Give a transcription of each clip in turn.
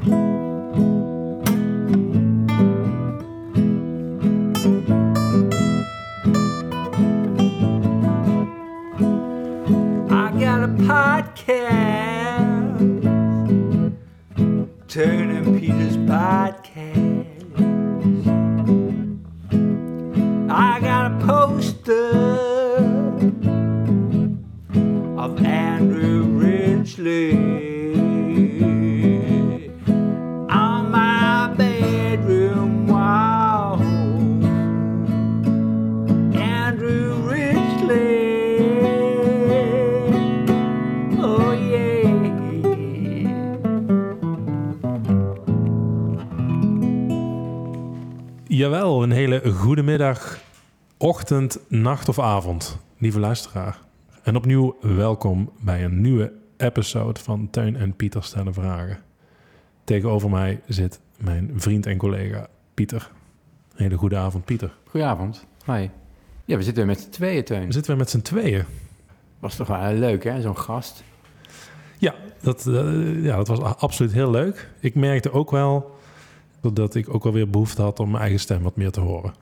I ochtend, nacht of avond, lieve luisteraar. En opnieuw welkom bij een nieuwe episode van Teun en Pieter stellen vragen. Tegenover mij zit mijn vriend en collega Pieter. Een hele goede avond, Pieter. Goedenavond. Hoi. Ja, we zitten weer met z'n tweeën, Teun. We zitten weer met z'n tweeën. Was toch wel leuk, hè? Zo'n gast. Ja dat, eh, ja, dat was absoluut heel leuk. Ik merkte ook wel dat ik ook wel weer behoefte had om mijn eigen stem wat meer te horen.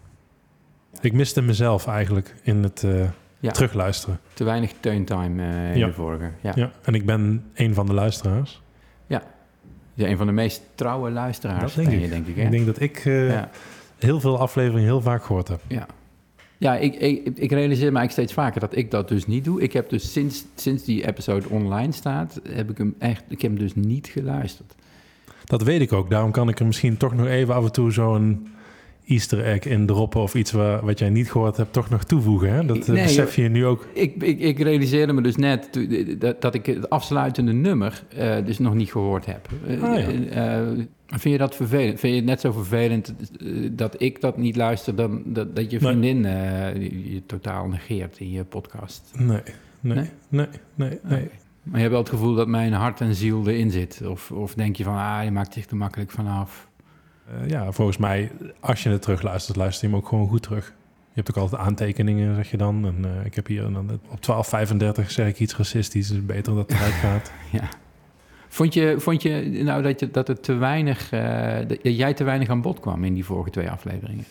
Ik miste mezelf eigenlijk in het eh, Ja. terugluisteren. Te weinig teuntime eh in Ja. de vorige. Ja. Ja, en ik ben een van de luisteraars. Ja, een van de meest trouwe luisteraars Dat denk ben ik. je, denk ik. Hè? Ik denk dat ik eh, ja. heel veel afleveringen heel vaak gehoord heb. Ja, ja ik, ik, ik realiseer me eigenlijk steeds vaker dat ik dat dus niet doe. Ik heb dus sinds, sinds die episode online staat, heb ik hem echt, ik heb hem dus niet geluisterd. Dat weet ik ook. Daarom kan ik er misschien toch nog even af en toe zo'n easter egg in droppen... of iets waar, wat jij niet gehoord hebt, toch nog toevoegen. Hè? Dat eh, Nee, besef je nu ook. Ik, ik, ik realiseerde me dus net dat, dat ik het afsluitende nummer eh, dus nog niet gehoord heb. Eh, Ah, ja. vind je dat vervelend? Vind je het net zo vervelend dat ik dat niet luister... dan dat, dat je vriendin je, je totaal negeert in je podcast? Nee, nee, nee, Nee? nee, nee. Oké. Maar je hebt wel het gevoel dat mijn hart en ziel erin zit? Of, of denk je van, ah, je maakt zich er makkelijk vanaf? Eh, ja, volgens mij, als je het terugluistert, luister je hem ook gewoon goed terug. Je hebt ook altijd aantekeningen, zeg je dan. En eh, ik heb hier dan op 12.35 zeg ik iets racistisch. Dus beter dat het eruit gaat. Ja. Vond je, vond je nou dat, je, dat, het te weinig, eh, dat jij te weinig aan bod kwam in die vorige twee afleveringen?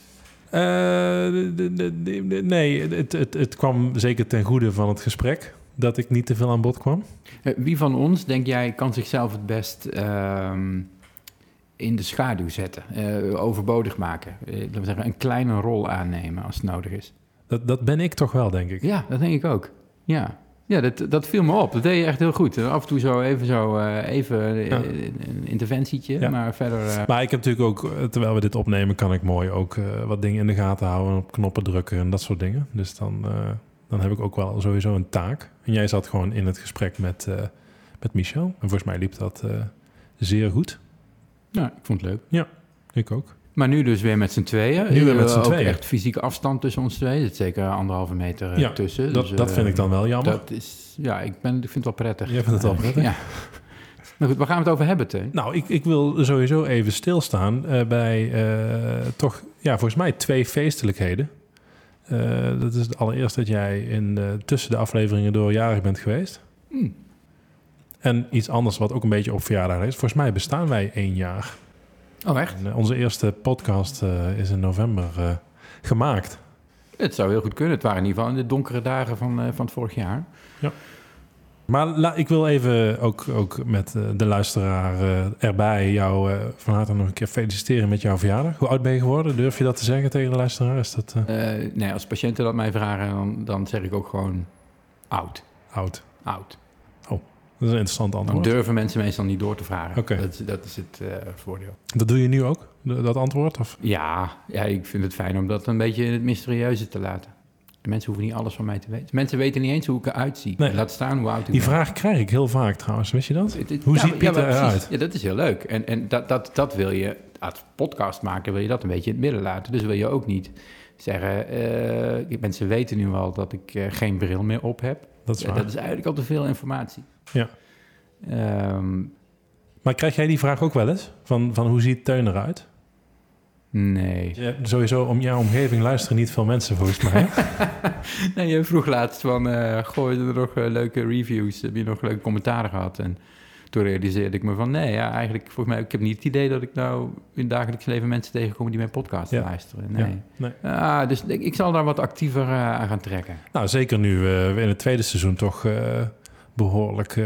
Nee, het, het, het kwam zeker ten goede van het gesprek. Dat ik niet te veel aan bod kwam. Wie van ons, denk jij, kan zichzelf het best ehm, in de schaduw zetten, eh, overbodig maken? Laten we zeggen, een kleine rol aannemen als het nodig is. Dat, dat ben ik toch wel, denk ik. Ja, dat denk ik ook. Ja, ja dat, dat viel me op. Dat deed je echt heel goed. Af en toe zo even, zo, eh, even Ja. een interventietje, Ja. maar verder... Maar ik heb natuurlijk ook, terwijl we dit opnemen, kan ik mooi ook wat dingen in de gaten houden, op knoppen drukken en dat soort dingen. Dus dan, dan heb ik ook wel sowieso een taak. En jij zat gewoon in het gesprek met, met Michel. En volgens mij liep dat zeer goed. Ja, ik vond het leuk. Ik ook. Maar nu dus weer met z'n tweeën. Nu weer met Eh, z'n tweeën. echt fysieke afstand tussen ons twee. Er zit zeker anderhalve meter eh, Ja, tussen. Dat, Dus, dat eh, vind ik dan wel jammer. Dat is, ja, ik, ben, ik vind het wel prettig. Jij vindt het wel prettig? Ja. Nou goed, waar gaan we het over hebben, Teun? Nou, ik, ik wil sowieso even stilstaan eh, bij eh, toch, ja, volgens mij twee feestelijkheden. Eh, dat is het allereerst dat jij in, eh, tussen de afleveringen door jarig bent geweest. Hm. En iets anders wat ook een beetje op verjaardag is. Volgens mij bestaan wij één jaar. Oh, echt? En, eh, onze eerste podcast eh, is in november eh, gemaakt. Het zou heel goed kunnen. Het waren in ieder geval in de donkere dagen van, van het vorig jaar. Maar la- ik wil even ook, ook met de luisteraar erbij jou van harte nog een keer feliciteren met jouw verjaardag. Hoe oud ben je geworden? Durf je dat te zeggen tegen de luisteraar? Is dat nee, als patiënten dat mij vragen, dan, dan zeg ik ook gewoon oud. oud? Oud. Dat is een interessant Dan antwoord. durven mensen meestal niet door te vragen. Oké. Dat, is, dat is het eh, voordeel. Dat doe je nu ook, dat antwoord? Of? Ja, ja, ik vind het fijn om dat een beetje in het mysterieuze te laten. De mensen hoeven niet alles van mij te weten. Mensen weten niet eens hoe ik eruit zie. Nee. Laat staan hoe oud ik Die ben. vraag krijg ik heel vaak trouwens, wist je dat? Het- het- Hoe ja, ziet Pieter ja, eruit? Ja, dat is heel leuk. En, en dat, dat, dat wil je, als podcast maken, wil je dat een beetje in het midden laten. Dus wil je ook niet zeggen, eh, mensen weten nu al dat ik eh, geen bril meer op heb. Dat is waar. dat is eigenlijk al te veel informatie. Ja. Ehm, Maar krijg jij die vraag ook wel eens? Van, van hoe ziet Teun eruit? nee. Je, sowieso om jouw omgeving luisteren niet veel mensen volgens mij. nee, je vroeg laatst van, eh gooi er nog eh, leuke reviews? Heb je nog leuke commentaren gehad? En toen realiseerde ik me van... nee, ja, eigenlijk, volgens mij... ik heb niet het idee dat ik nou in het dagelijks leven mensen tegenkom... die mijn podcast Ja. luisteren. Nee. Ja, nee. Ah, dus ik, ik zal daar wat actiever eh, aan gaan trekken. Nou, zeker nu we in het tweede seizoen toch eh, behoorlijk eh,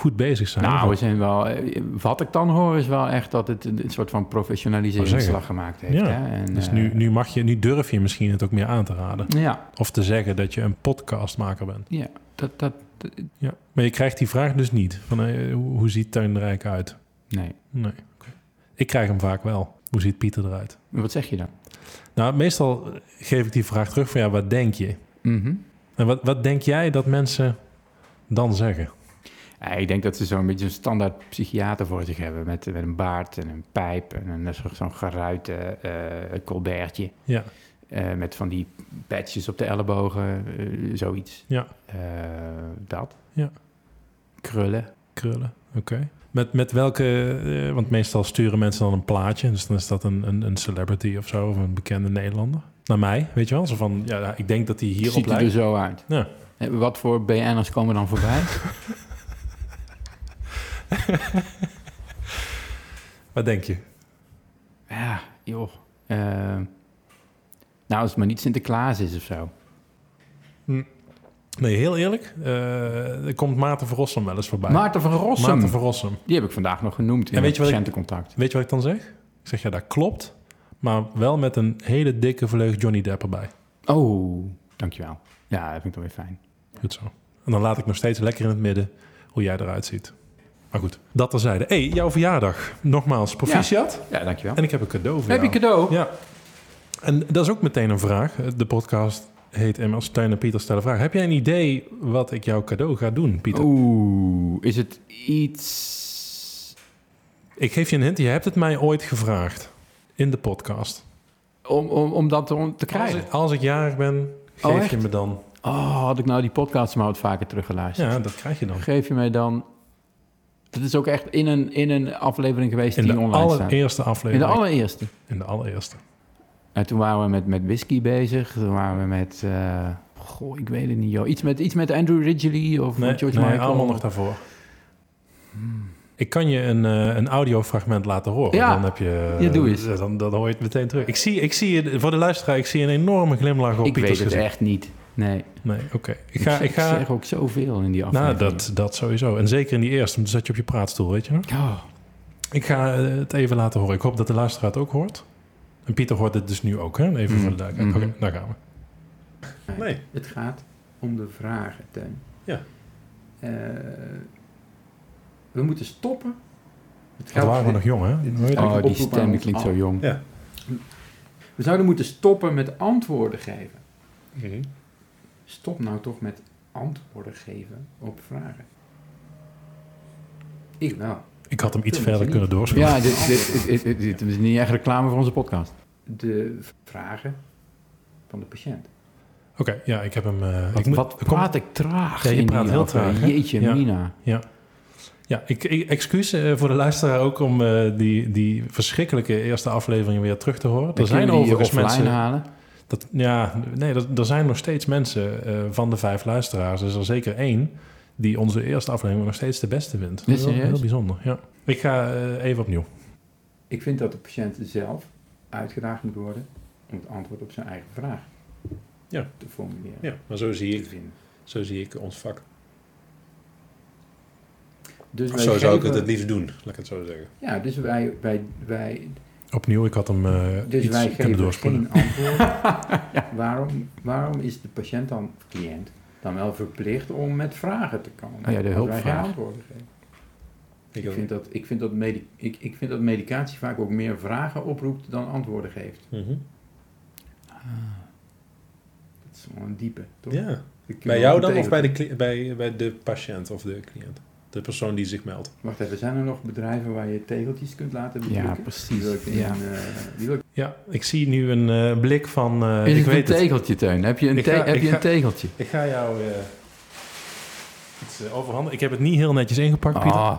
goed bezig zijn. Nou, we zijn wel... eh, Wat ik dan hoor is wel echt dat het een, soort van professionaliseringsslag zeggen. gemaakt heeft. Ja, Hè? En, dus eh, nu, nu, mag je, nu durf je misschien het ook meer aan te raden. Ja, Of te zeggen dat je een podcastmaker bent. ja dat, dat, dat- Ja. Maar je krijgt die vraag dus niet. Van, eh, hoe, ziet Tuin eigenlijk uit? Nee. Nee. Ik krijg hem vaak wel. Hoe ziet Pieter eruit? Wat zeg je dan? Nou, meestal geef ik die vraag terug van ja, wat denk je? Mhm. En wat, wat denk jij dat mensen dan zeggen? Ja, ik denk dat ze zo'n beetje een standaard psychiater voor zich hebben... met, met een baard en een pijp en een, zo- zo'n geruite eh colbertje... Ja, eh, met van die patches op de ellebogen, eh, zoiets. ja, dat. Ja. Krullen. krullen. Oké. Met, met welke, want meestal sturen mensen dan een plaatje. Dus dan is dat een, een, een celebrity of zo, of een bekende Nederlander. Naar mij, weet je wel? Zo van, ja, ik denk dat hij hierop Ziet er lijkt. er zo uit. Ja. Wat voor BN'ers komen dan voorbij? Wat denk je? ja, joh. Eh, nou, als het maar niet Sinterklaas is of zo. Nee, heel eerlijk. eh, er komt Maarten van Rossum wel eens voorbij. Maarten van Rossum. Maarten van Rossum. Die heb ik vandaag nog genoemd in En weet het je wat ik- patiëntencontact. Weet je wat ik dan zeg? Ik zeg, ja, dat klopt. Maar wel met een hele dikke vleug Johnny Depp erbij. Oh, dankjewel. Ja, dat vind ik dan weer fijn. Goed zo. En dan laat ik nog steeds lekker in het midden hoe jij eruit ziet. Maar goed, dat terzijde. hey, jouw verjaardag. Nogmaals, proficiat. Ja, dankjewel. En ik heb een cadeau voor Heb je jou. cadeau? Ja. En dat is ook meteen een vraag. De podcast heet immers Tuin en Pieter stellen vragen. Heb jij een idee wat ik jouw cadeau ga doen, Pieter? Oeh, is het iets... Ik geef je een hint. Je hebt het mij ooit gevraagd. In de podcast. Om, om, om dat te, te Als krijgen? ik, als ik jarig ben, Oh, geef je me dan... Oh, had ik nou die podcast maar wat vaker teruggeluisterd. Ja, dat krijg je dan. Geef je mij dan... Dat is ook echt in een, in een aflevering geweest In die de online staat. allereerste In aflevering. de allereerste. In de allereerste. En toen waren we met, met whisky bezig. Toen waren we met... eh, goh, ik weet het niet, joh. Iets met, iets met Andrew Ridgely of Nee, George nee Michael. allemaal nog daarvoor. Ik kan je een, eh, een audiofragment laten horen. Ja. Dan heb je... Ja, doe eens. eh, Dan, dan hoor je het meteen terug. Ik zie, ik zie je, voor de luisteraar, ik zie een enorme glimlach op Ik Pieters weet het gezicht. echt niet. Nee. Nee, oké. Ik ga... Ik ga zeg ook zoveel in die nou, aflevering. dat, dat sowieso. En zeker in die eerste, want dan zat je op je praatstoel, weet je nog? Oh, Ik ga eh, het even laten horen. Ik hoop dat de luisteraar het ook hoort. En Pieter hoort het dus nu ook, hè? Even Mhm. voor de duidelijkheid. Mhm. Oké, daar gaan we. Nee. Het gaat om de vragen, Teun. Ja. Eh, we moeten stoppen. Het Dat waren we nog jong, hè? Oh, die stem klinkt zo jong. Ja. We zouden moeten stoppen met antwoorden geven. Mhm. Stop nou toch met antwoorden geven op vragen. Ik wel. Ik had hem iets verder kunnen doorspelen. Ja, dit, dit, dit, dit- dit is niet echt reclame voor onze podcast. De vragen van de patiënt. Oké, ja, ik heb hem... eh, Wat, ik moet- wat praat ik traag Ja, je praat heel aflevering. traag, hè? Jeetje, Ja. Mina. Ja, ik, ik excuus eh, voor de luisteraar ook om eh, die, die verschrikkelijke eerste afleveringen weer terug te horen. Er zijn overigens mensen... halen. Dat, ja, nee, dat, er zijn nog steeds mensen eh, van de vijf luisteraars. Er is er zeker één die onze eerste aflevering nog steeds de beste vindt. Is heel, bijzonder, ja. Ik ga eh, even opnieuw. Ik vind dat de patiënt zelf uitgedaagd moet worden om het antwoord op zijn eigen vraag Ja. te formuleren. Ja, maar zo zie vinden. zo zie ik ons vak. Dus wij Zo zou ik het het liefst doen, laat ik het zo zeggen. Ja, dus wij, wij, wij, Opnieuw, ik had hem eh dus iets wij kunnen geven doorspoelen. geen antwoord. waarom, waarom is de patiënt dan, cliënt, dan wel verplicht om met vragen te komen? Ja, de Als wij geen hulpvraag. antwoorden geven. Ik Ik vind, dat, ik, vind dat medi- ik, ik vind dat medicatie vaak ook meer vragen oproept dan antwoorden geeft. Mhm. Dat is wel een diepe, toch? Ja. Bij jou dan of bij de, cli- bij, bij de patiënt of de cliënt? De persoon die zich meldt. Wacht even, zijn er nog bedrijven waar je tegeltjes kunt laten Ja, bedrukken? precies. In, Ja. eh, die wil ik- Ja, ik zie nu een eh, blik van... eh, Is ik het een weet het. tegeltje, Teun? Heb je een, ga- heb je ga- een tegeltje? Ik ga jou eh, iets eh, overhandigen. Ik heb het niet heel netjes ingepakt, Pieter. Ah,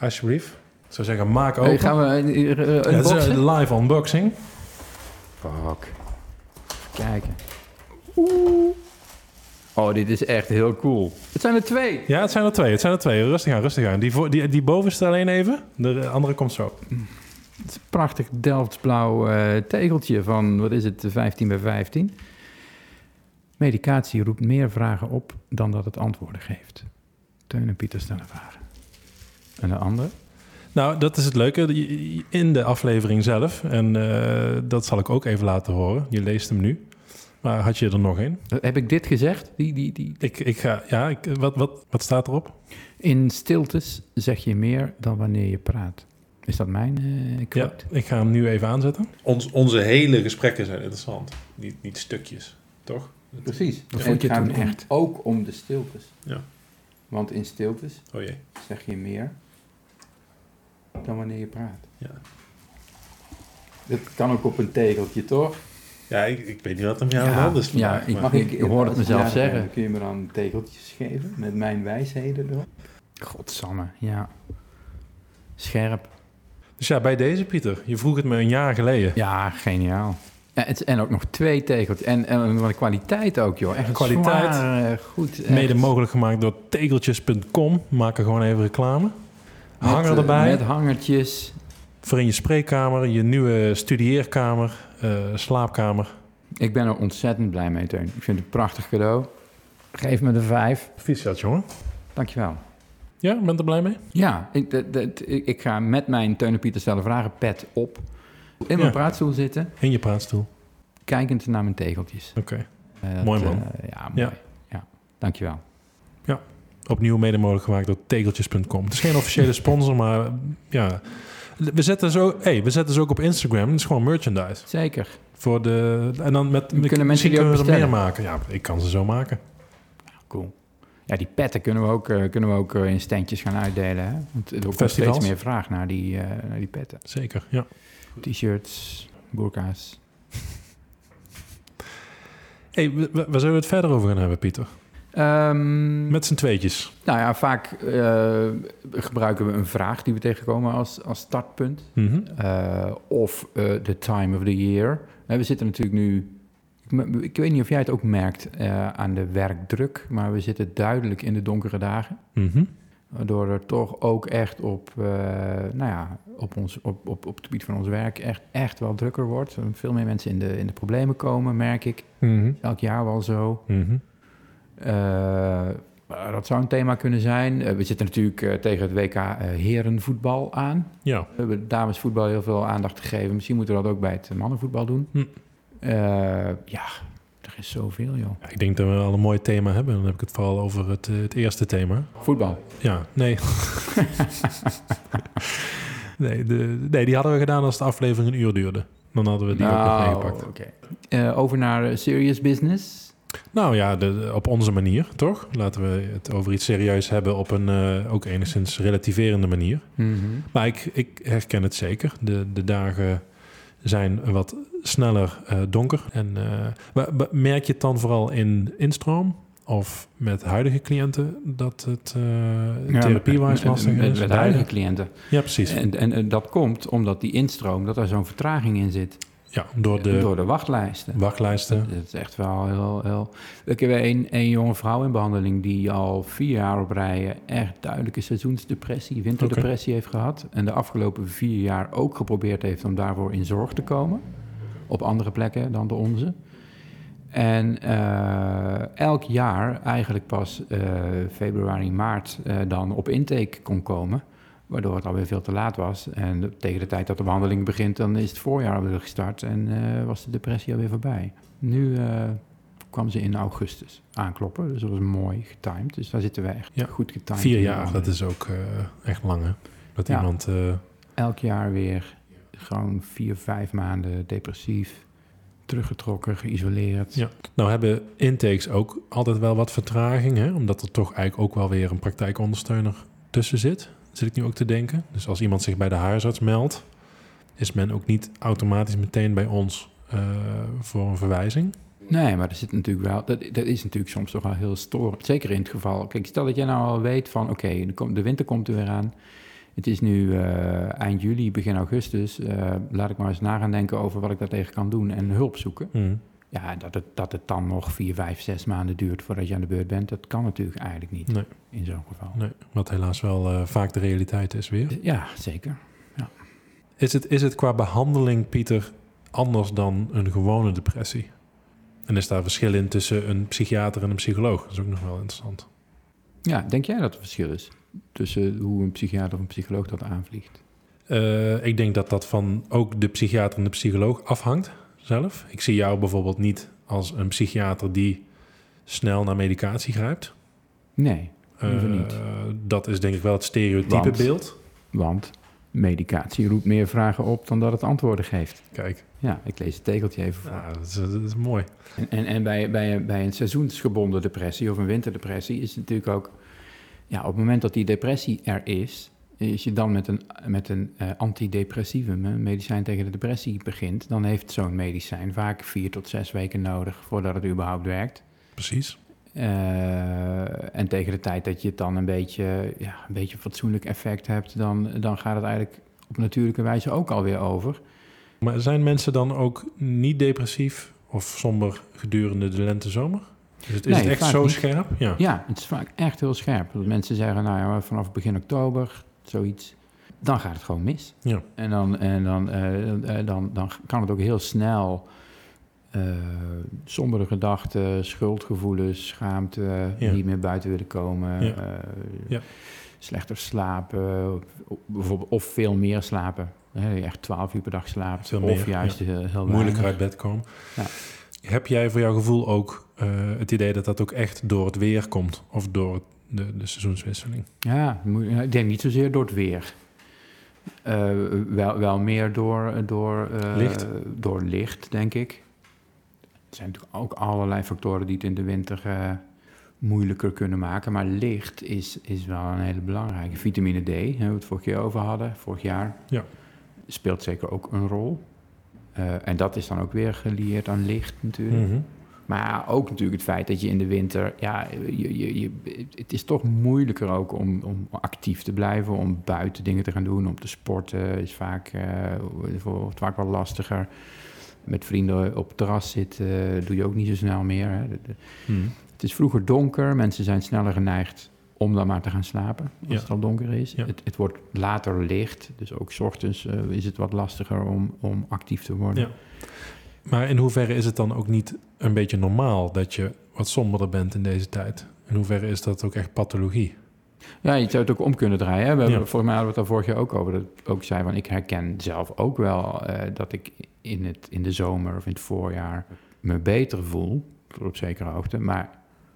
Alsjeblieft. Ik zou zeggen, maak open. hey, gaan we een, een, Ja, het is een live unboxing. Fuck. Even kijken. Oh, dit is echt heel cool. Het zijn er twee. Ja, het zijn er twee. Het zijn er twee. Rustig aan, rustig aan. Die, voor, die, die bovenste alleen even. De andere komt zo. Het is een prachtig Delftsblauw eh, tegeltje van, wat is het, 15 bij 15. Medicatie roept meer vragen op dan dat het antwoorden geeft. Teun en Pieter stellen vragen. En de andere? Nou, dat is het leuke. In de aflevering zelf. En eh, dat zal ik ook even laten horen. Je leest hem nu. Maar had je er nog één? Heb ik dit gezegd? Die, die, die. Ik, ik ga... Ja, ik, wat, wat, wat staat erop? In stiltes zeg je meer dan wanneer je praat. Is dat mijn eh Ja, quote? ik ga hem nu even aanzetten. Ons, onze hele gesprekken zijn interessant. Niet, niet stukjes, toch? Precies. Dat En vond het je gaat toen echt ook om de stiltes. Ja. Want in stiltes Oh jee. zeg je meer dan wanneer je praat. Ja. Dat kan ook op een tegeltje, toch? Ja, ik, ik weet niet wat hem jou ja, is ja, ik, maar- ik, hoor het mezelf zeggen. Kun je me dan tegeltjes geven met mijn wijsheden erop? Godsamme, ja. Scherp. Dus ja, bij deze, Pieter. Je vroeg het me een jaar geleden. Ja, geniaal. En, het, en ook nog twee tegeltjes. En, en wat kwaliteit ook, joh. Echt Kwaliteit. zwaar, eh, goed. echt. Mede mogelijk gemaakt door tegeltjes.com. Maak er gewoon even reclame. Hanger erbij. Met hangertjes. Voor in je spreekkamer, je nieuwe studieerkamer, slaapkamer. Ik ben er ontzettend blij mee, Teun. Ik vind het een prachtig cadeau. Geef me de vijf. Fietsjat, jongen. Dankjewel. Ja, bent er blij mee? Ja, ik, dat- dat- ik, ga met mijn Teun en Pieter stellen vragen pet op. In mijn Ja. praatstoel zitten, In je praatstoel. kijkend naar mijn tegeltjes. Oké. Eh, dat, Mooi, man. eh, ja, mooi. Ja. Ja. dankjewel. Opnieuw mede mogelijk gemaakt door tegeltjes.com. Het is geen officiële sponsor, maar eh, ja. We zetten, zo, hey, we zetten ze ook op Instagram. Het is gewoon merchandise. Zeker. Voor de, en dan met, mensen die ook kunnen we er meer maken. Ja, ik kan ze zo maken. Cool. Ja, die petten kunnen we ook, eh, kunnen we ook eh, in standjes gaan uitdelen. Hè? Want er Festivals? steeds meer vraag naar die, eh, naar die petten. Zeker, ja. T-shirts, burka's. hey, wa- wa- waar zullen we het verder over gaan hebben, Pieter? Ehm, Met z'n tweetjes. Nou ja, vaak eh, gebruiken we een vraag die we tegenkomen als, als startpunt. Mhm. Eh, of eh, the time of the year. We zitten natuurlijk nu... Ik, weet niet of jij het ook merkt aan de werkdruk... maar we zitten duidelijk in de donkere dagen. Mhm. Waardoor er toch ook echt op, nou ja, op, ons, op, op, op het gebied van ons werk echt, echt wel drukker wordt. Veel meer mensen in de, in de problemen komen, merk ik. Mhm. Elk jaar wel zo. Eh, dat zou een thema kunnen zijn. Eh, we zitten natuurlijk eh, tegen het WK herenvoetbal aan. Ja. We hebben damesvoetbal heel veel aandacht gegeven. Misschien moeten we dat ook bij het mannenvoetbal doen. Hm. Ja, er is zoveel, joh. Ja, Ik denk dat we al een mooi thema hebben. Dan heb ik het vooral over het, het eerste thema. Voetbal. Ja, nee. nee, de, nee, die hadden we gedaan als de aflevering een uur duurde. Dan hadden we die ook nog Nou, meegepakt. Eh, over naar serious business. Nou ja, de, op onze manier, toch? Laten we het over iets serieus hebben op een eh, ook enigszins relativerende manier. Mhm. Maar ik, ik herken het zeker. De, de dagen zijn wat sneller eh, donker. En eh, merk je het dan vooral in instroom? Of met huidige cliënten dat het Ja, therapiewijs lastig is? Met, huidige cliënten. Ja, precies. En, en, en dat komt omdat die instroom, dat er zo'n vertraging in zit. Ja, door de Door de wachtlijsten. wachtlijsten. Dat is echt wel heel... heel... Ik heb een, een jonge vrouw in behandeling die al vier jaar op rij echt duidelijke seizoensdepressie, winterdepressie heeft gehad. En de afgelopen vier jaar ook geprobeerd heeft om daarvoor in zorg te komen. Op andere plekken dan de onze. En eh, elk jaar, eigenlijk pas eh, februari, maart, eh, dan op intake kon komen. Waardoor het alweer veel te laat was. En tegen de tijd dat de behandeling begint, dan is het voorjaar alweer gestart. En eh, was de depressie alweer voorbij. Nu eh, kwam ze in augustus aankloppen. Dus dat was mooi getimed. Dus daar zitten we echt Ja. goed getimed. Vier jaar, dat is ook eh, echt lang hè? Dat Ja. iemand... Elk jaar weer gewoon vier, vijf maanden depressief. Teruggetrokken, geïsoleerd. Ja. Nou hebben intakes ook altijd wel wat vertraging, hè? omdat er toch eigenlijk ook wel weer een praktijkondersteuner tussen zit. Zit ik nu ook te denken. Dus als iemand zich bij de huisarts meldt, is men ook niet automatisch meteen bij ons eh, voor een verwijzing. Nee, maar er zit natuurlijk wel, dat, dat is natuurlijk soms toch wel heel storend. Zeker in het geval, kijk, stel dat jij nou al weet van, oké, de, winter komt er weer aan. Het is nu eh, eind juli, begin augustus. eh, laat ik maar eens na gaan denken over wat ik daartegen kan doen en hulp zoeken. Hmm. Ja, dat het, dat het dan nog vier, vijf, zes maanden duurt voordat je aan de beurt bent, dat kan natuurlijk eigenlijk niet Nee. in zo'n geval. Nee, wat helaas wel eh, vaak de realiteit is weer. Ja, zeker. Is het, is het qua behandeling, Pieter, anders dan een gewone depressie? En is daar verschil in tussen een psychiater en een psycholoog? Dat is ook nog wel interessant. Ja, denk jij dat er verschil is tussen hoe een psychiater of een psycholoog dat aanvliegt? Eh, ik denk dat dat van ook de psychiater en de psycholoog afhangt zelf. Ik zie jou bijvoorbeeld niet als een psychiater die snel naar medicatie grijpt. Nee, liever Eh. Dat is denk ik wel het stereotype Want? beeld. Want medicatie roept meer vragen op dan dat het antwoorden geeft. Kijk, Ja, ik lees het tegeltje even voor. ja, dat, is, dat is mooi. En, en, en bij, bij, bij een seizoensgebonden depressie of een winterdepressie is het natuurlijk ook... Ja, op het moment dat die depressie er is... Als je dan met een, met een eh, antidepressivum, een medicijn tegen de depressie, begint... dan heeft zo'n medicijn vaak vier tot zes weken nodig voordat het überhaupt werkt. Precies. Eh, en tegen de tijd dat je het dan een beetje, ja, een beetje fatsoenlijk effect hebt... Dan, dan gaat het eigenlijk op natuurlijke wijze ook alweer over. Maar zijn mensen dan ook niet depressief of somber gedurende de lente-zomer? Is het, is Nee, het echt zo niet. scherp? Ja. Ja, het is vaak echt heel scherp. Dat mensen zeggen, nou ja, vanaf begin oktober, zoiets, dan gaat het gewoon mis. Ja. En dan, en dan, eh, eh, dan, dan kan het ook heel snel eh sombere gedachten, schuldgevoelens, schaamte, Ja. niet meer buiten willen komen, Ja. Ja. slechter slapen, of, bijvoorbeeld, of veel meer slapen. Hè, echt twaalf uur per dag slaapt, Veel of meer, juist heel, heel Moeilijker uit bed komen. Ja. Heb jij voor jouw gevoel ook het idee dat dat ook echt door het weer komt? Of door de, de seizoenswisseling? Ja, ik denk niet zozeer door het weer. Eh, wel, wel meer door, door, eh, Licht? door licht, denk ik. Er zijn natuurlijk ook allerlei factoren die het in de winter eh, moeilijker kunnen maken. Maar licht is, is wel een hele belangrijke. Vitamine D, hè, waar we het vorig keer over hadden, vorig jaar, Ja. speelt zeker ook een rol. En dat is dan ook weer gelieerd aan licht natuurlijk. Mhm. Maar ook natuurlijk het feit dat je in de winter, ja, je, je, je, het is toch moeilijker ook om, om actief te blijven, om buiten dingen te gaan doen, om te sporten is vaak, wordt vaak wel lastiger. Met vrienden op het terras zitten doe je ook niet zo snel meer. Hè. Mhm. Het is vroeger donker, mensen zijn sneller geneigd om dan maar te gaan slapen als Ja. het al donker is. Ja. Het, het wordt later licht, dus ook 's ochtends eh, is het wat lastiger om, om actief te worden. Ja. Maar in hoeverre is het dan ook niet een beetje normaal dat je wat somberder bent in deze tijd? In hoeverre is dat ook echt pathologie? Ja, je zou het ook om kunnen draaien. Hè? We hebben. Volgens mij hadden we het daar vorig jaar ook over. Dat ik ook zei van, ik herken zelf ook wel eh, dat ik in, het, in de zomer of in het voorjaar me beter voel. Op zekere hoogte. Maar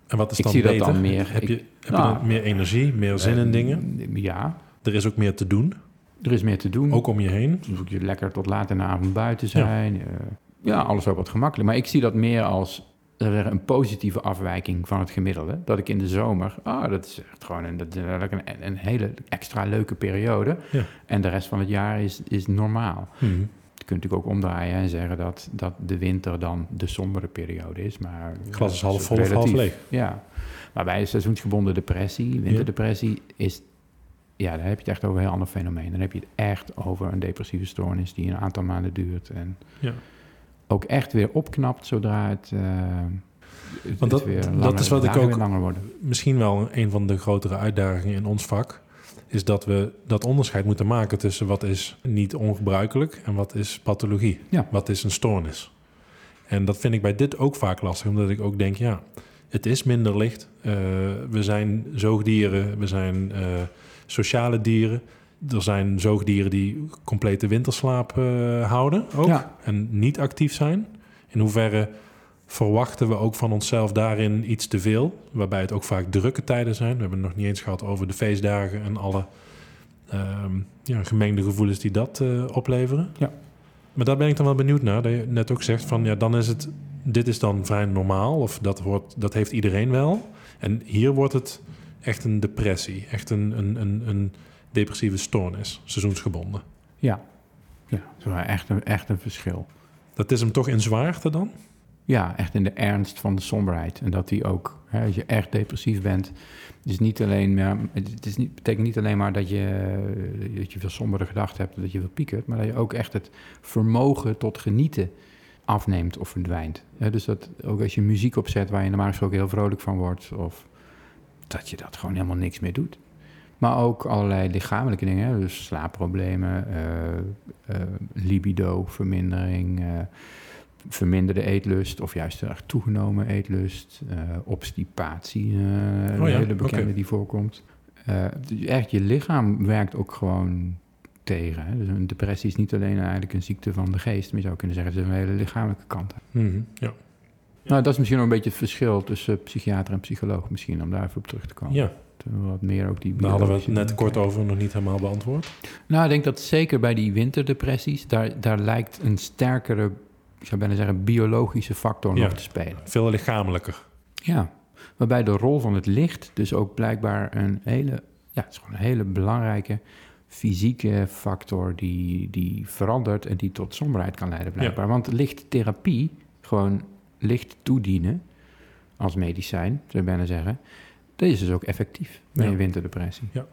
En wat is Ik dan zie dat beter? dan meer- Heb je, ik- heb nou, je dan meer energie, meer zin in eh, dingen? Ja, Er is ook meer te doen, er is meer te doen. ook om je heen. Dan zoek je lekker tot laat in de avond buiten zijn. Ja, ja alles ook wat gemakkelijk. Maar ik zie dat meer als een positieve afwijking van het gemiddelde. Dat ik in de zomer, ah, dat is echt gewoon een, dat is eigenlijk een, een hele extra leuke periode. Ja. En de rest van het jaar is, is normaal. Mhm. Je kunt natuurlijk ook omdraaien en zeggen dat, dat de winter dan de sombere periode is. Maar Glas is half vol of half leeg. Ja, maar bij een seizoensgebonden depressie, winterdepressie, is, ja, daar heb je het echt over een heel ander fenomeen. Dan heb je het echt over een depressieve stoornis die een aantal maanden duurt en Ja. Ook echt weer opknapt zodra het, eh, het- Want dat- weer dat langer, is wat ik ook- langer worden. Misschien wel een van de grotere uitdagingen in ons vak... is dat we dat onderscheid moeten maken tussen wat is niet ongebruikelijk... en wat is pathologie, Ja. wat is een stoornis. En dat vind ik bij dit ook vaak lastig, omdat ik ook denk... ja, het is minder licht. Eh, we zijn zoogdieren, we zijn eh, sociale dieren... Er zijn zoogdieren die complete winterslaap eh, houden ook Ja. en niet actief zijn. In hoeverre verwachten we ook van onszelf daarin iets te veel, waarbij het ook vaak drukke tijden zijn. We hebben het nog niet eens gehad over de feestdagen en alle ehm, ja, gemengde gevoelens die dat eh, opleveren. Ja. Maar daar ben ik dan wel benieuwd naar. Dat je net ook zegt van ja, dan is het, dit is dan vrij normaal of dat, hoort, dat heeft iedereen wel. En hier wordt het echt een depressie, echt een, een, een, een depressieve stoornis, seizoensgebonden. Ja, ja dat is echt een, echt een verschil. Dat is hem toch in zwaarte dan? Ja, echt in de ernst van de somberheid. En dat die ook, hè, als je echt depressief bent, is niet alleen maar, het is niet, betekent niet alleen maar dat je, dat je veel sombere gedachten hebt, dat je wil pieken, maar dat je ook echt het vermogen tot genieten afneemt of verdwijnt. Hè, dus dat ook als je muziek opzet waar je normaal gesproken heel vrolijk van wordt, of dat je dat gewoon helemaal niks meer doet. Maar ook allerlei lichamelijke dingen, hè, dus slaapproblemen, eh, eh, libido, vermindering, eh, verminderde eetlust of juist erg toegenomen eetlust, eh, obstipatie, eh, Oh ja, een hele bekende die voorkomt. Eh, dus echt, je lichaam werkt ook gewoon tegen. Hè? Dus een depressie is niet alleen eigenlijk een ziekte van de geest, maar je zou kunnen zeggen, het is een hele lichamelijke kant. Mhm, ja. Nou, dat is misschien nog een beetje het verschil tussen psychiater en psycholoog, misschien, om daar even op terug te komen. ja, Wat meer ook die daar hadden we het net kort over, nog niet helemaal beantwoord. nou, ik denk dat zeker bij die winterdepressies, daar, daar lijkt een sterkere, ik zou bijna zeggen, biologische factor Ja. nog te spelen. Veel lichamelijker. Ja, waarbij de rol van het licht dus ook blijkbaar een hele, ja, het is gewoon een hele belangrijke fysieke factor die, die verandert en die tot somberheid kan leiden blijkbaar. Want lichttherapie, gewoon licht toedienen als medicijn, zou je bijna zeggen, dat is dus ook effectief bij Ja. een winterdepressie. Ja.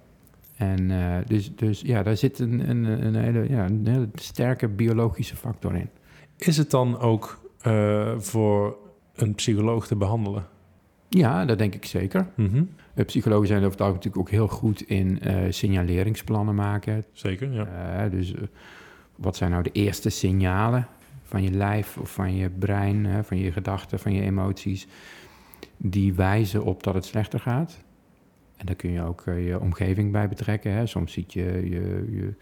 En eh, dus, dus ja, daar zit een, een, een, hele, ja, een hele sterke biologische factor in. Is het dan ook eh, voor een psycholoog te behandelen? Ja, dat denk ik zeker. Uh, psychologen zijn over het algemeen natuurlijk ook heel goed in signaleringsplannen maken. Zeker, ja. Dus wat zijn nou de eerste signalen van je lijf of van je brein, hè, van je gedachten, van je emoties, die wijzen op dat het slechter gaat? En daar kun je ook eh, je omgeving bij betrekken. Hè. Soms ziet je, je, je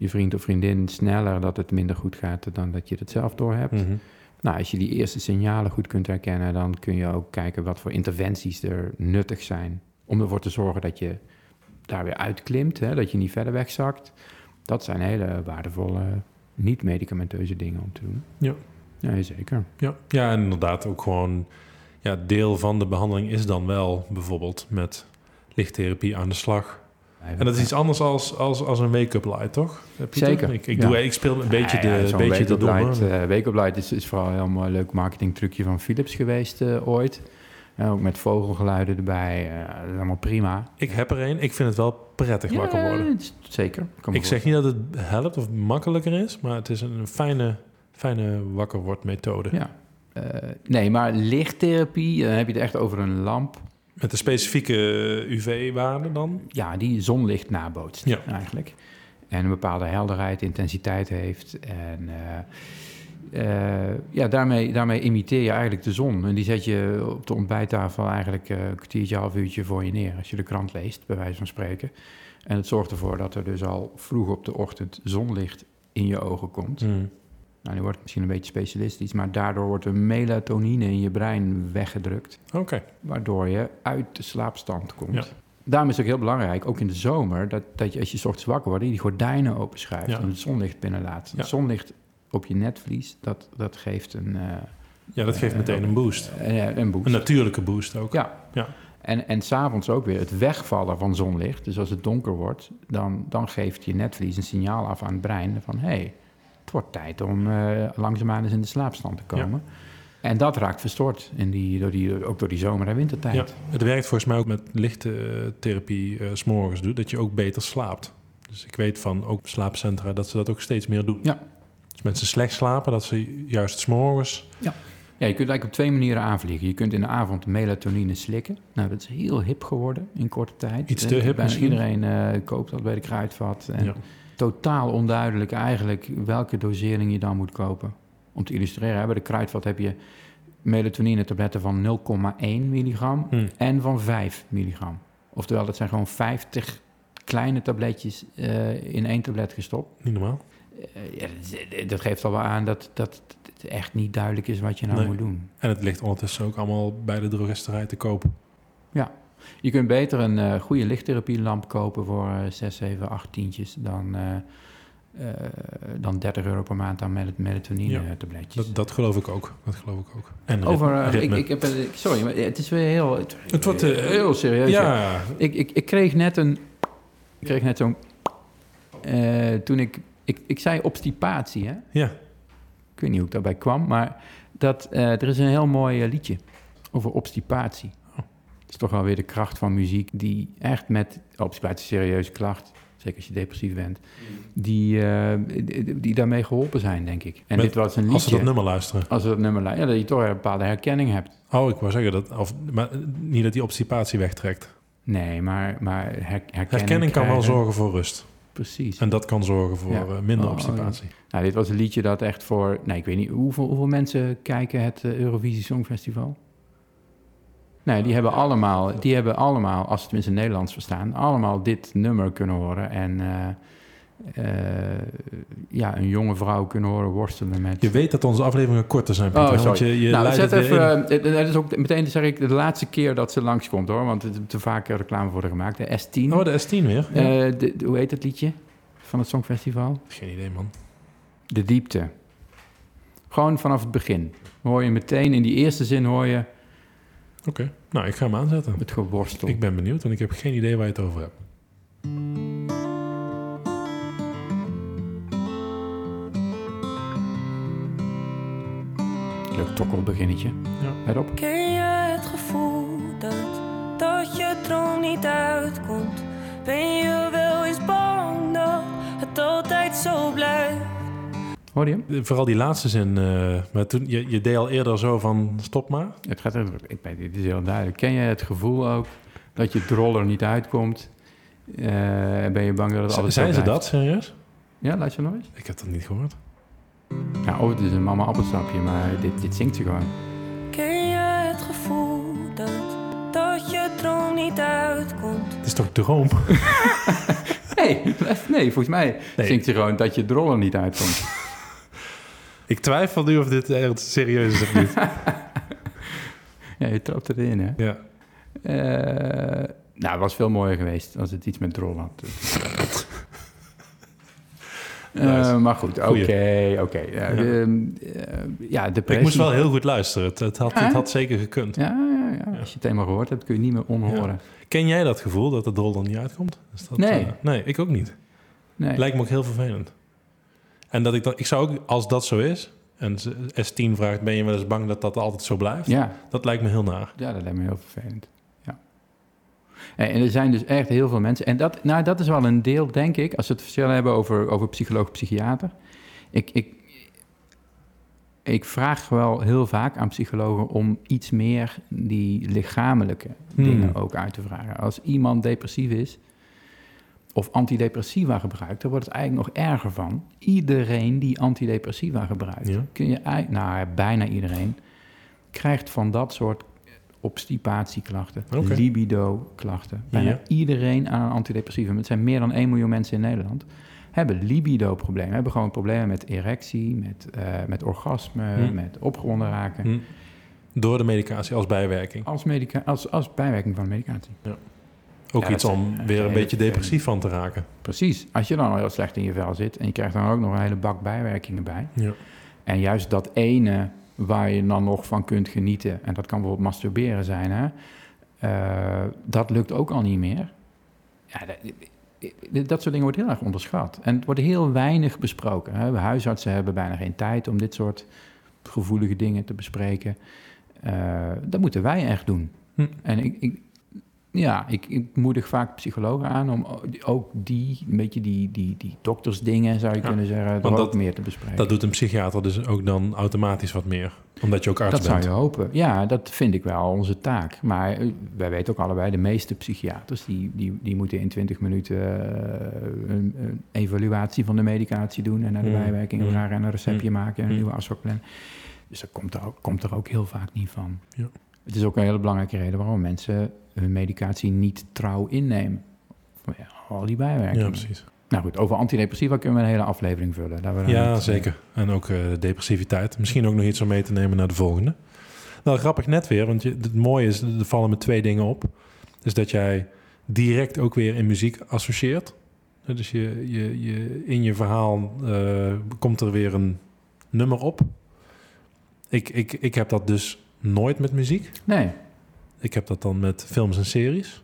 je vriend of vriendin sneller dat het minder goed gaat dan dat je het zelf doorhebt. Mhm. Nou, als je die eerste signalen goed kunt herkennen, dan kun je ook kijken wat voor interventies er nuttig zijn. Om ervoor te zorgen dat je daar weer uitklimt, hè, dat je niet verder wegzakt. Dat zijn hele waardevolle, niet-medicamenteuze dingen om te doen. Ja. Ja, zeker. Ja. ja, en inderdaad ook gewoon... Ja, deel van de behandeling is dan wel bijvoorbeeld met lichttherapie aan de slag. En dat is iets anders als, als, als een wake-up light, toch? Eh, Pieter? Zeker, Ik, ik, ja. doe, ik speel een beetje Ja, ja, de, zo'n beetje de Wake Up domme. Light, eh, Wake Up Light is, is vooral een heel mooi leuk marketingtrucje van Philips geweest eh, ooit. Eh, ook met vogelgeluiden erbij. eh, dat is allemaal prima. Ik heb er een. Ik vind het wel prettig wakker worden. zeker. Ik zeg niet dat het helpt of makkelijker is, maar het is een fijne, fijne wakker wordt methode. Ja. Eh, nee, maar lichttherapie, dan heb je het echt over een lamp. Met een specifieke UV-waarde dan? Ja, die zonlicht nabootst Ja. eigenlijk. En een bepaalde helderheid, intensiteit heeft. En eh, eh, ja, daarmee, daarmee imiteer je eigenlijk de zon. En die zet je op de ontbijttafel eigenlijk eh, een kwartiertje, half uurtje voor je neer. Als je de krant leest, bij wijze van spreken. En het zorgt ervoor dat er dus al vroeg op de ochtend zonlicht in je ogen komt. Hmm. Nou, nu wordt het misschien een beetje specialistisch, maar daardoor wordt er melatonine in je brein weggedrukt. Oké. waardoor je uit de slaapstand komt. Ja. Daarom is het ook heel belangrijk, ook in de zomer, dat, dat je als je ochtends wakker wordt, die gordijnen openschuift Ja. en het zonlicht binnenlaat. Ja. Het zonlicht op je netvlies, dat, dat geeft een, eh, Ja, dat geeft Eh, meteen een boost. eh, een boost. Een natuurlijke boost ook. Ja. Ja. En, en s'avonds ook weer het wegvallen van zonlicht. Dus als het donker wordt, dan, dan geeft je netvlies een signaal af aan het brein van... hé, hey, het wordt tijd om eh, langzaamaan eens in de slaapstand te komen. En dat raakt verstoord, in die, door die, ook door die zomer- en wintertijd. Ja, het werkt volgens mij ook met lichte eh, therapie eh, 's s'morgens doet, dat je ook beter slaapt. Dus ik weet van ook slaapcentra dat ze dat ook steeds meer doen. Ja. Dus mensen slecht slapen, dat ze juist 's morgens... Ja, je kunt eigenlijk op twee manieren aanvliegen. Je kunt in de avond melatonine slikken. Nou, dat is heel hip geworden in korte tijd. Iets te hip bijna misschien? Iedereen eh, koopt dat bij de kruidvat. En Ja. totaal onduidelijk eigenlijk welke dosering je dan moet kopen. Om te illustreren, hè, bij de kruidvat heb je melatonine tabletten van 0,1 milligram Hm. en van 5 milligram. Oftewel, dat zijn gewoon 50 kleine tabletjes eh, in één tablet gestopt. Niet normaal. Eh, ja, dat, geeft al wel aan dat, dat het echt niet duidelijk is wat je nou Nee. moet doen. En het ligt ondertussen ook allemaal bij de drogisterij te koop. Je kunt beter een eh, goede lichttherapielamp kopen voor eh 6, 7, 8 tientjes dan, eh, eh, dan 30 euro per maand aan mel- melatonine Ja, eh, tabletjes. Dat, dat geloof ik ook. Dat geloof ik ook. En Over, eh, ritme. ik, ik heb, eh, sorry, maar het is weer heel, het, Het wordt, eh, heel serieus. ja. ja, Ik, ik, ik kreeg net een, ik kreeg net zo'n, eh, toen ik, ik, ik zei obstipatie, hè? ja. Ik weet niet hoe ik daarbij kwam, maar dat, eh, er is een heel mooi eh, liedje over obstipatie. Oh. Het is toch wel weer de kracht van muziek die echt met obstipatie, serieuze klacht, zeker als je depressief bent, die, eh, die, die daarmee geholpen zijn, denk ik. En Met- dit was een liedje. Als ze dat nummer luisteren. Als we dat nummer lu- ja, dat je toch een bepaalde herkenning hebt. Oh, ik wou zeggen dat... Of, maar niet dat die obstipatie wegtrekt. Nee, maar, maar her- herkenning, Herkenning kan wel zorgen voor rust. Precies. En dat kan zorgen voor Ja. eh, minder Oh, obstipatie. Nou, dit was een liedje dat echt voor... Nee, ik weet niet, hoeveel, hoeveel mensen kijken het eh, Eurovisie Songfestival? Nee, die hebben allemaal, die hebben allemaal, als ze tenminste Nederlands verstaan, allemaal dit nummer kunnen horen. En eh, eh, ja, een jonge vrouw kunnen horen worstelen met... Je weet dat onze afleveringen korter zijn, Pieter. Oh, want sorry. je, je nou, zet even. in. eh, Het is ook meteen zeg ik de laatste keer dat ze langskomt hoor, want er te vaak reclame worden gemaakt. De S10. Oh, de S10 weer? Ja. Eh, de, de- hoe heet het liedje van het Songfestival? Geen idee, man. De diepte. Gewoon vanaf het begin. Hoor je meteen in die eerste zin hoor je Oké. Nou, ik ga hem aanzetten. het geworstel. Ik ben benieuwd, want ik heb geen idee waar je het over hebt. Leuk tokkelbeginnetje. Ja. Let op. Ken je het gevoel dat, dat je droom niet uitkomt? Ben je wel eens bang dat het altijd zo blijft? Hoor je hem? Eh, Vooral die laatste zin. eh, maar toen, je, je deed al eerder zo van stop maar. Het gaat ik weet, dit is heel duidelijk. Ken je het gevoel ook dat je droller niet uitkomt? Eh, ben je bang dat het altijd zo Zijn ze dat, serieus? Ja, luister nog eens. Ik heb dat niet gehoord. Ja, oh, het is een mama appelstapje, maar dit, dit zingt ze gewoon. Ken je het gevoel dat, dat je droom niet uitkomt? Het is toch droom? Nee, nee volgens mij Nee. zingt ze gewoon dat je droller niet uitkomt. Ik twijfel nu of dit echt serieus is of niet. ja, je trapt erin, hè? ja. Eh, nou, het was veel mooier geweest als het iets met drol had. Eh, maar goed, oké, oké. Ja, Ja. ehm, eh, ja, depressie. Ik moest wel heel goed luisteren. Het, het, had, Ja? het had zeker gekund. Ja, ja, ja, als je het eenmaal gehoord hebt, kun je niet meer onhoren. Ken jij dat gevoel dat de drol er niet uitkomt? Is dat, Nee. eh, nee, ik ook niet. Nee. Lijkt me ook heel vervelend. En dat ik dan, ik zou ook, als dat zo is, en ze- S10 vraagt, ben je wel eens bang dat dat altijd zo blijft? Ja, Dat lijkt me heel naar. ja, dat lijkt me heel vervelend. Ja. En er zijn dus echt heel veel mensen. En dat, nou, dat is wel een deel, denk ik, als we het verschil hebben over, over psycholoog, psychiater. Ik, ik, ik vraag wel heel vaak aan psychologen om iets meer die lichamelijke Hmm. dingen ook uit te vragen. Als iemand depressief is of antidepressiva gebruikt, dan wordt het eigenlijk nog erger van. Iedereen die antidepressiva gebruikt, Ja. kun je, nou bijna iedereen, krijgt van dat soort obstipatieklachten, Oké. libido-klachten. Bijna Ja. iedereen aan een antidepressiva, het zijn meer dan 1 miljoen mensen in Nederland, hebben libido-problemen. Hebben gewoon problemen met erectie, met, eh, met orgasme, Hm. met opgewonden raken. Hm. Door de medicatie als bijwerking. Als, medica als, als bijwerking van medicatie. Ook Ja, iets dat om zijn weer een beetje depressief van te raken. Precies. Als je dan al heel slecht in je vel zit en je krijgt dan ook nog een hele bak bijwerkingen bij. Ja. En juist dat ene waar je dan nog van kunt genieten, en dat kan bijvoorbeeld masturberen zijn, hè, eh, dat lukt ook al niet meer. Ja, dat, dat soort dingen wordt heel erg onderschat. En het wordt heel weinig besproken. Hè. Huisartsen hebben bijna geen tijd om dit soort gevoelige dingen te bespreken. Eh, dat moeten wij echt doen. Hm. En ik, ik, ja, ik, ik moedig vaak psychologen aan om ook die, een beetje die, die, die doktersdingen, zou je Ja, kunnen zeggen, er dat- meer te bespreken. Dat doet een psychiater dus ook dan automatisch wat meer. Omdat je ook arts Dat zou bent. je hopen. Ja, dat vind ik wel onze taak. Maar eh, wij weten ook allebei, de meeste psychiaters... die, die, die moeten in 20 minuten eh, een, een evaluatie van de medicatie doen... en naar de Mm, bijwerkingen mm, vragen en een receptje maken... en een mm. nieuwe afspraakplan. Dus dat komt er, ook, komt er ook heel vaak niet van. Ja. Het is ook een hele belangrijke reden... waarom mensen hun medicatie niet trouw innemen. Ja, al die bijwerkingen. Ja, precies. Nou goed, over antidepressiva kunnen we een hele aflevering vullen. Daar we Ja, niet- zeker. En ook eh, depressiviteit. Misschien ook nog iets om mee te nemen naar de volgende. Wel grappig net weer, want je, het mooie is, er vallen me twee dingen op. Dus dat jij direct ook weer in muziek associeert. Eh, Dus je, je, je, in je verhaal eh, komt er weer een nummer op. Ik, ik, ik heb dat dus nooit met muziek. Nee, Ik heb dat dan met films en series.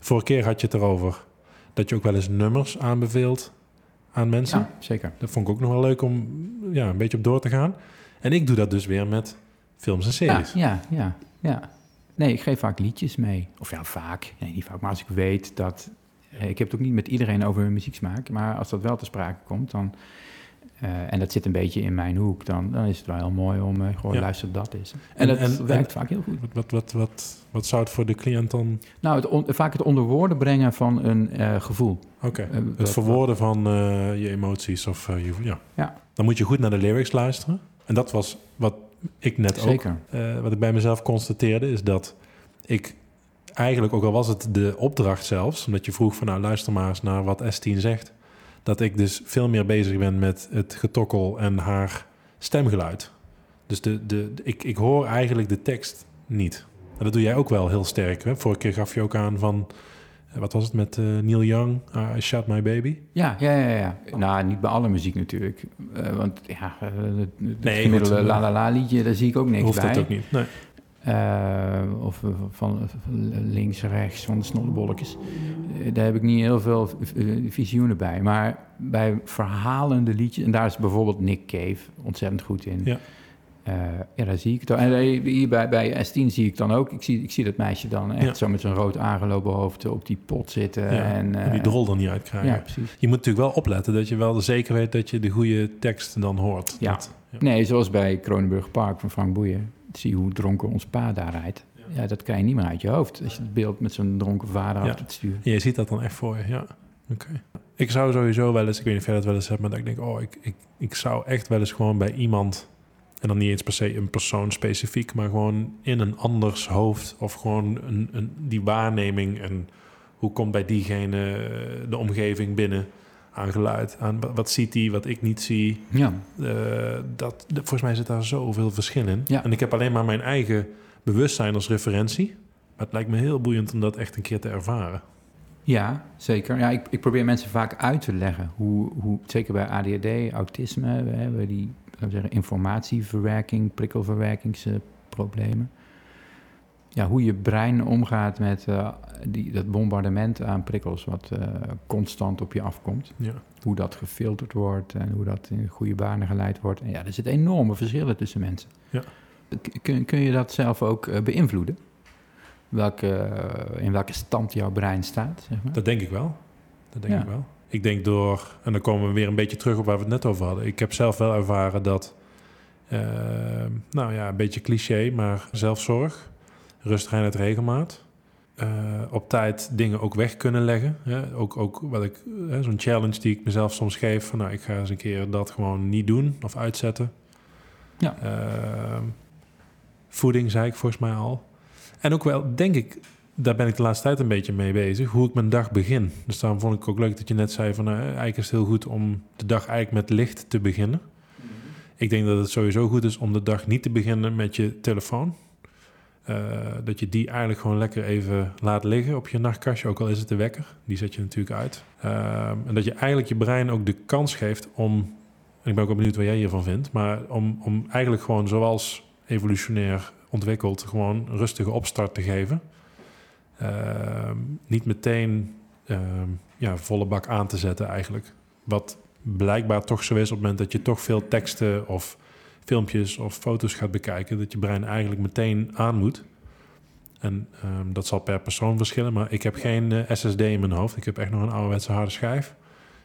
Vorige keer had je het erover dat je ook wel eens nummers aanbeveelt aan mensen. ja, zeker. Dat vond ik ook nog wel leuk om ja, een beetje op door te gaan. En ik doe dat dus weer met films en series. Ja, ja, ja, ja. Nee, ik geef vaak liedjes mee. Of ja, vaak. Nee, niet vaak. Maar als ik weet dat Eh, Ik heb het ook niet met iedereen over hun muzieksmaak, maar als dat wel te sprake komt, dan, eh, en dat zit een beetje in mijn hoek, dan, dan is het wel heel mooi om eh, gewoon Ja. luister dat is. En, En- dat en- werkt en- vaak heel goed. Wat, wat, wat, wat, zou het voor de cliënt dan... Nou, het on- vaak het onder woorden brengen van een eh, gevoel. Oké, het dat- verwoorden van je emoties of je... Ja. Ja. Dan moet je goed naar de lyrics luisteren. En dat was wat ik net ook... Zeker. eh, wat ik bij mezelf constateerde, is dat ik eigenlijk, ook al was het de opdracht zelfs, omdat je vroeg van nou luister maar eens naar wat S10 zegt, dat ik dus veel meer bezig ben met het getokkel en haar stemgeluid. Dus de, de, ik, ik hoor eigenlijk de tekst niet. En dat doe jij ook wel heel sterk. Hè? Vorige keer gaf je ook aan van, eh, wat was het met eh, Neil Young, Ah, I Shot My Baby? Ja, ja, ja, ja. Nou, niet bij alle muziek natuurlijk. Eh, want ja, het, Nee, gemiddelde. La La La liedje, daar zie ik ook niks Hoeft bij. dat ook niet. Nee. Eh, of eh, van, van links, rechts, van de snollebolletjes. Eh, daar heb ik niet heel veel eh, visioenen bij. Maar bij verhalende liedjes, en daar is bijvoorbeeld Nick Cave ontzettend goed in. Ja. Eh, ja, daar zie ik het. En eh, hier bij, bij S10 zie ik dan ook. Ik zie, ik zie dat meisje dan echt Ja. zo met zijn rood aangelopen hoofd op die pot zitten. Ja, En, en die eh, drol er niet uitkrijgen. Ja, precies. Je moet natuurlijk wel opletten dat je wel zeker weet dat je de goede tekst dan hoort. Ja. Dat- ja. Nee, zoals bij Kronenburg Park van Frank Boeien. Zie hoe dronken ons pa daar rijdt. Ja, dat krijg je niet meer uit je hoofd. Als je het beeld met zo'n dronken vader Ja. achter het stuur. Ja, je ziet dat dan echt voor je, ja. Oké. Ik zou sowieso wel eens, ik weet niet of jij dat wel eens hebt, maar dat ik denk, oh, ik, ik, ik zou echt wel eens gewoon bij iemand, en dan niet eens per se een persoon specifiek, maar gewoon in een anders hoofd of gewoon een, een, die waarneming en hoe komt bij diegene eh, de omgeving binnen aan geluid, aan wat, ziet hij, wat ik niet zie. Ja, Eh, dat, volgens mij zit daar zoveel verschil in. Ja. En ik heb alleen maar mijn eigen bewustzijn als referentie. Maar het lijkt me heel boeiend om dat echt een keer te ervaren. ja zeker. Ja, ik, ik probeer mensen vaak uit te leggen. Hoe, hoe, zeker bij ADHD, autisme, we hebben die laten we zeggen, informatieverwerking, prikkelverwerkingsproblemen. Ja, hoe je brein omgaat met eh, die, dat bombardement aan prikkels wat eh, constant op je afkomt. Ja. hoe dat gefilterd wordt en hoe dat in goede banen geleid wordt. En ja, er zitten enorme verschillen tussen mensen. Ja. Kun, kun je dat zelf ook eh, beïnvloeden? Welke, in welke stand jouw brein staat, zeg maar? Dat denk ik wel. Dat denk Ja. ik wel. Ik denk door, en dan komen we weer een beetje terug op waar we het net over hadden. Ik heb zelf wel ervaren dat, nou ja, een beetje cliché, maar zelfzorg, rust, reinheid, regelmaat. eh, op tijd dingen ook weg kunnen leggen. Hè? Ook, ook wat ik, hè, zo'n challenge die ik mezelf soms geef. Van, nou, ik ga eens een keer dat gewoon niet doen of uitzetten. Ja. Ehm, voeding zei ik volgens mij al. En ook wel, denk ik, daar ben ik de laatste tijd een beetje mee bezig, hoe ik mijn dag begin. Dus daarom vond ik ook leuk dat je net zei van, nou, eigenlijk is het heel goed om de dag eigenlijk met licht te beginnen. Ik denk dat het sowieso goed is om de dag niet te beginnen met je telefoon. Eh, dat je die eigenlijk gewoon lekker even laat liggen op je nachtkastje, ook al is het de wekker. Die zet je natuurlijk uit. Ehm, en dat je eigenlijk je brein ook de kans geeft om, en ik ben ook benieuwd wat jij hiervan vindt, maar om, om eigenlijk gewoon zoals evolutionair ontwikkeld, gewoon rustige opstart te geven. Ehm, niet meteen ehm, ja, volle bak aan te zetten eigenlijk. Wat blijkbaar toch zo is op het moment dat je toch veel teksten of filmpjes of foto's gaat bekijken, dat je brein eigenlijk meteen aan moet. En ehm, dat zal per persoon verschillen, maar ik heb geen eh, SSD in mijn hoofd. Ik heb echt nog een ouderwetse harde schijf.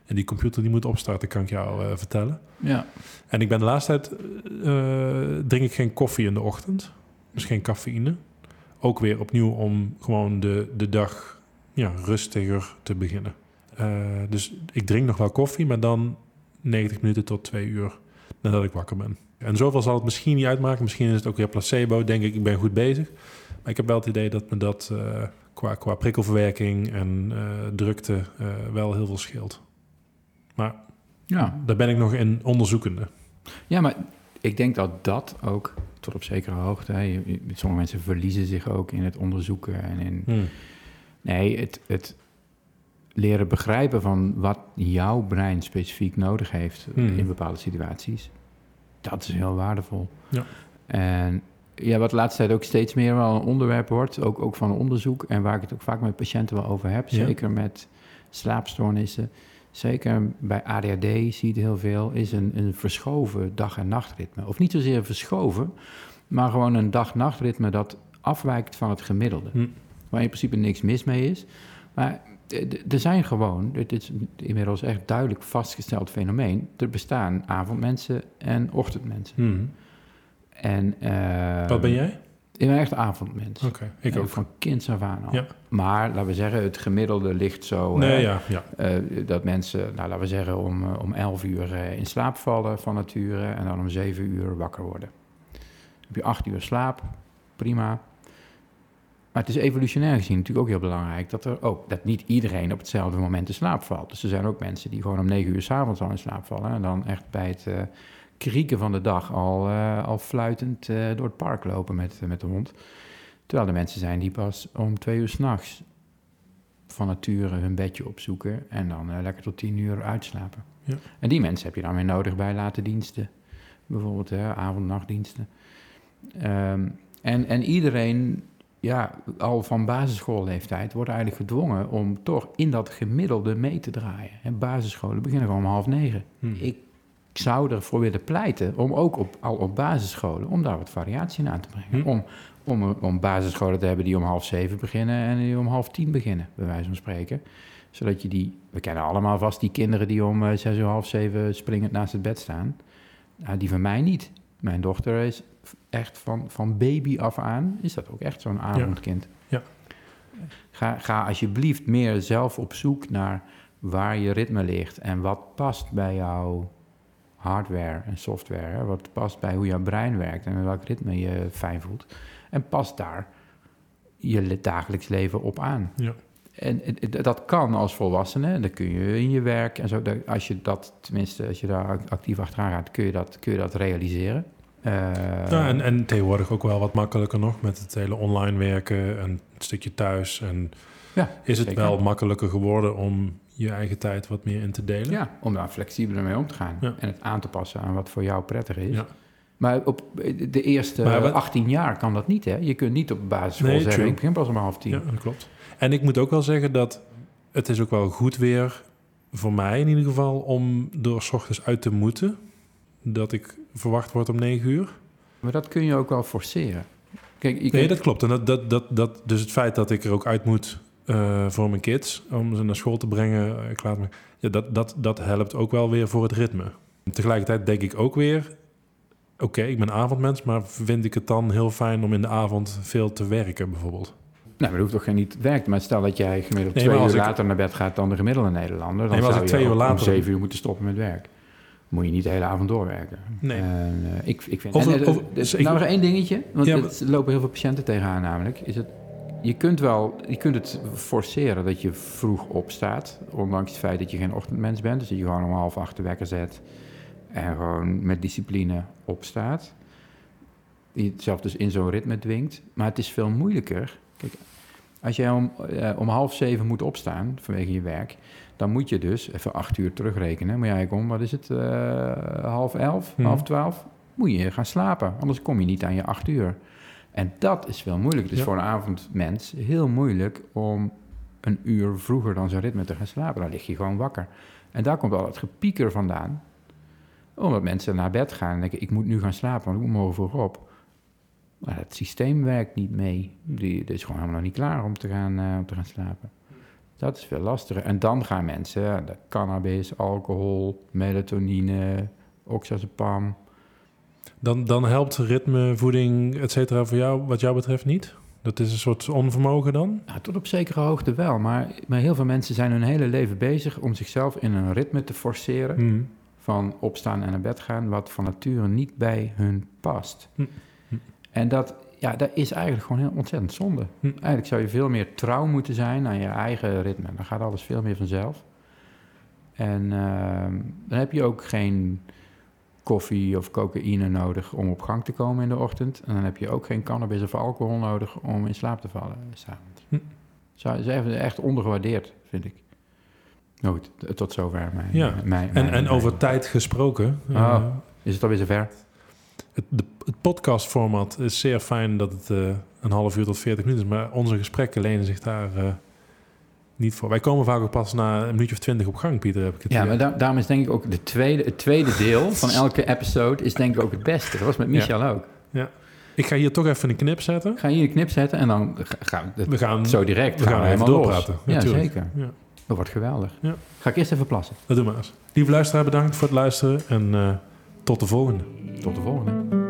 En die computer die moet opstarten, kan ik jou eh, vertellen. Ja. En ik ben de laatste tijd, eh, drink ik geen koffie in de ochtend. Dus geen cafeïne. Ook weer opnieuw om gewoon de, de dag ja, rustiger te beginnen. Dus ik drink nog wel koffie, maar dan 90 minuten tot 2 uur nadat ik wakker ben. En zoveel zal het misschien niet uitmaken. Misschien is het ook weer placebo, denk ik. Ik ben goed bezig. Maar ik heb wel het idee dat me dat eh, qua, qua prikkelverwerking en eh, drukte eh, wel heel veel scheelt. Maar Ja. daar ben ik nog in onderzoekende. ja, maar ik denk dat dat ook tot op zekere hoogte... Hè, sommige mensen verliezen zich ook in het onderzoeken en in... Hmm. Nee, het, het leren begrijpen van wat jouw brein specifiek nodig heeft Hmm. in bepaalde situaties, dat is heel waardevol. Ja. En ja, wat de laatste tijd ook steeds meer wel een onderwerp wordt, ook, ook van onderzoek en waar ik het ook vaak met patiënten wel over heb, Ja. zeker met slaapstoornissen, zeker bij ADHD zie je het heel veel, is een, een verschoven dag- en nachtritme. Of niet zozeer verschoven, maar gewoon een dag-nachtritme dat afwijkt van het gemiddelde Hm. waar in principe niks mis mee is. Maar er zijn gewoon, dit is inmiddels echt duidelijk vastgesteld fenomeen. Er bestaan avondmensen en ochtendmensen. Hmm. En, eh, Wat ben jij? Ik ben echt avondmens. Oké, ik ook. Van kinds af aan al. Ja. Maar laten we zeggen, het gemiddelde ligt zo... Nee, hè, ja, ja. eh, dat mensen, nou, laten we zeggen, om, eh, om 11 uur eh, in slaap vallen van nature en dan om 7 uur wakker worden. Dan heb je 8 uur slaap, prima. Maar het is evolutionair gezien natuurlijk ook heel belangrijk dat er ook dat niet iedereen op hetzelfde moment in slaap valt. Dus er zijn ook mensen die gewoon om 9 uur s'avonds al in slaap vallen en dan echt bij het eh, krieken van de dag al, eh, al fluitend eh, door het park lopen met, met de hond. Terwijl er mensen zijn die pas om twee uur s'nachts van nature hun bedje opzoeken en dan lekker tot tien uur uitslapen. Ja. En die mensen heb je dan weer nodig bij late diensten, bijvoorbeeld hè, avond- nachtdiensten. Ehm, en, en iedereen, ja, al van basisschoolleeftijd, wordt eigenlijk gedwongen om toch in dat gemiddelde mee te draaien. En basisscholen beginnen gewoon om half negen. Hmm. Ik zou ervoor willen pleiten om ook op, al op basisscholen, om daar wat variatie in aan te brengen. Hm. Om, om, om basisscholen te hebben die om half zeven beginnen en die om half tien beginnen, bij wijze van spreken. Zodat je die, we kennen allemaal vast die kinderen die om eh, zes uur, half zeven springend naast het bed staan. Nou, die van mij niet. Mijn dochter is echt van, van baby af aan, is dat ook echt zo'n avondkind. Ja. Ga, ga alsjeblieft meer zelf op zoek naar waar je ritme ligt en wat past bij jouw hardware en software. Hè? Wat past bij hoe jouw brein werkt en met welk ritme je fijn voelt. En pas daar je dagelijks leven op aan. Ja. En dat kan als volwassene, en dan kun je in je werk en zo. dat- Als je dat, tenminste, als je daar actief achteraan gaat, kun je dat, kun je dat realiseren. Eh, Ja, en, en tegenwoordig ook wel wat makkelijker nog met het hele online werken en het stukje thuis. En ja, is het zeker. wel makkelijker geworden om je eigen tijd wat meer in te delen? Ja, om daar flexibeler mee om te gaan. Ja. En het aan te passen aan wat voor jou prettig is. Ja. Maar op de eerste Maar wat- 18 jaar kan dat niet, hè? Je kunt niet op basisschool Nee, zeggen, true. ik begin pas om half tien. Ja, dat klopt. En ik moet ook wel zeggen dat het is ook wel goed weer, voor mij in ieder geval, om door s ochtends uit te moeten. Dat ik verwacht word om negen uur. Maar dat kun je ook wel forceren. Kijk, je Nee, dat klopt. En dat, dat, dat, dat, dus het feit dat ik er ook uit moet eh, voor mijn kids, om ze naar school te brengen, eh, klaar te maken, ja, dat, dat, dat helpt ook wel weer voor het ritme. Tegelijkertijd denk ik ook weer, oké, ik ben avondmens, maar vind ik het dan heel fijn om in de avond veel te werken bijvoorbeeld? Nou, maar dat hoeft toch geen niet te werken. Maar stel dat jij gemiddeld Nee, twee uur ik- later naar bed gaat dan de gemiddelde Nederlander. Dan Nee, zou ik je twee uur ook om zeven uur moeten stoppen met werk. Moet je niet de hele avond doorwerken. Nee. En, eh, ik, ik vind... Over- en, eh, over- dus ik- nou nog één dingetje. Want Ja, het- er lopen heel veel patiënten tegenaan namelijk. Is het, je kunt wel... Je kunt het forceren dat je vroeg opstaat. Ondanks het feit dat je geen ochtendmens bent. Dus dat je gewoon om half acht de wekker zet. En gewoon met discipline opstaat. Die jezelf dus in zo'n ritme dwingt. Maar het is veel moeilijker. Kijk, als jij om, eh, om half zeven moet opstaan vanwege je werk, dan moet je dus even acht uur terugrekenen. Maar jij om, wat is het, eh, half elf, Mhm. half twaalf? Moet je gaan slapen, anders kom je niet aan je acht uur. En dat is veel moeilijker. Het is Ja. voor een avondmens heel moeilijk om een uur vroeger dan zijn ritme te gaan slapen. Dan lig je gewoon wakker. En daar komt al het gepieker vandaan. Omdat mensen naar bed gaan en denken, ik moet nu gaan slapen, want ik moet morgen vroeg op. Maar het systeem werkt niet mee. Die, die is gewoon helemaal nog niet klaar om te gaan, eh, om te gaan slapen. Dat is veel lastiger. En dan gaan mensen, de cannabis, alcohol, melatonine, oxazepam. Dan, dan helpt ritme, voeding, et cetera voor jou, wat jou betreft niet? Dat is een soort onvermogen dan? Nou, tot op zekere hoogte wel, maar, maar heel veel mensen zijn hun hele leven bezig om zichzelf in een ritme te forceren Hmm. van opstaan en naar bed gaan, wat van nature niet bij hun past. Hm. Hm. En dat, ja, dat is eigenlijk gewoon heel ontzettend zonde. Hm. Eigenlijk zou je veel meer trouw moeten zijn aan je eigen ritme. Dan gaat alles veel meer vanzelf. En ehm, dan heb je ook geen koffie of cocaïne nodig om op gang te komen in de ochtend. En dan heb je ook geen cannabis of alcohol nodig om in slaap te vallen s'avonds. Hm. Is even echt ondergewaardeerd, vind ik. Nou goed, tot zover mijn... Ja. mijn, En, mijn- en mijn- over tijd gesproken. Oh. eh, Is het alweer zover? Het, de, het podcastformat is zeer fijn dat het eh, een half uur tot 40 minuten is. Maar onze gesprekken lenen zich daar eh, niet voor. Wij komen vaak ook pas na een minuutje of twintig op gang, Pieter. Heb ik het Ja, idee. maar da- daarom is denk ik ook de tweede, het tweede deel van elke episode is denk ik ook het beste. Dat was met Michel ook. Ja. Ik ga hier toch even een knip zetten. Ga je een knip zetten en dan ga- gaan we We gaan, zo direct we gaan helemaal doorpraten. Ja, Natuurlijk. zeker. Ja. Dat wordt geweldig. Ja. Ga ik eerst even plassen. Dat doen we eens. Lieve luisteraar, bedankt voor het luisteren en eh, tot de volgende. Tot de volgende.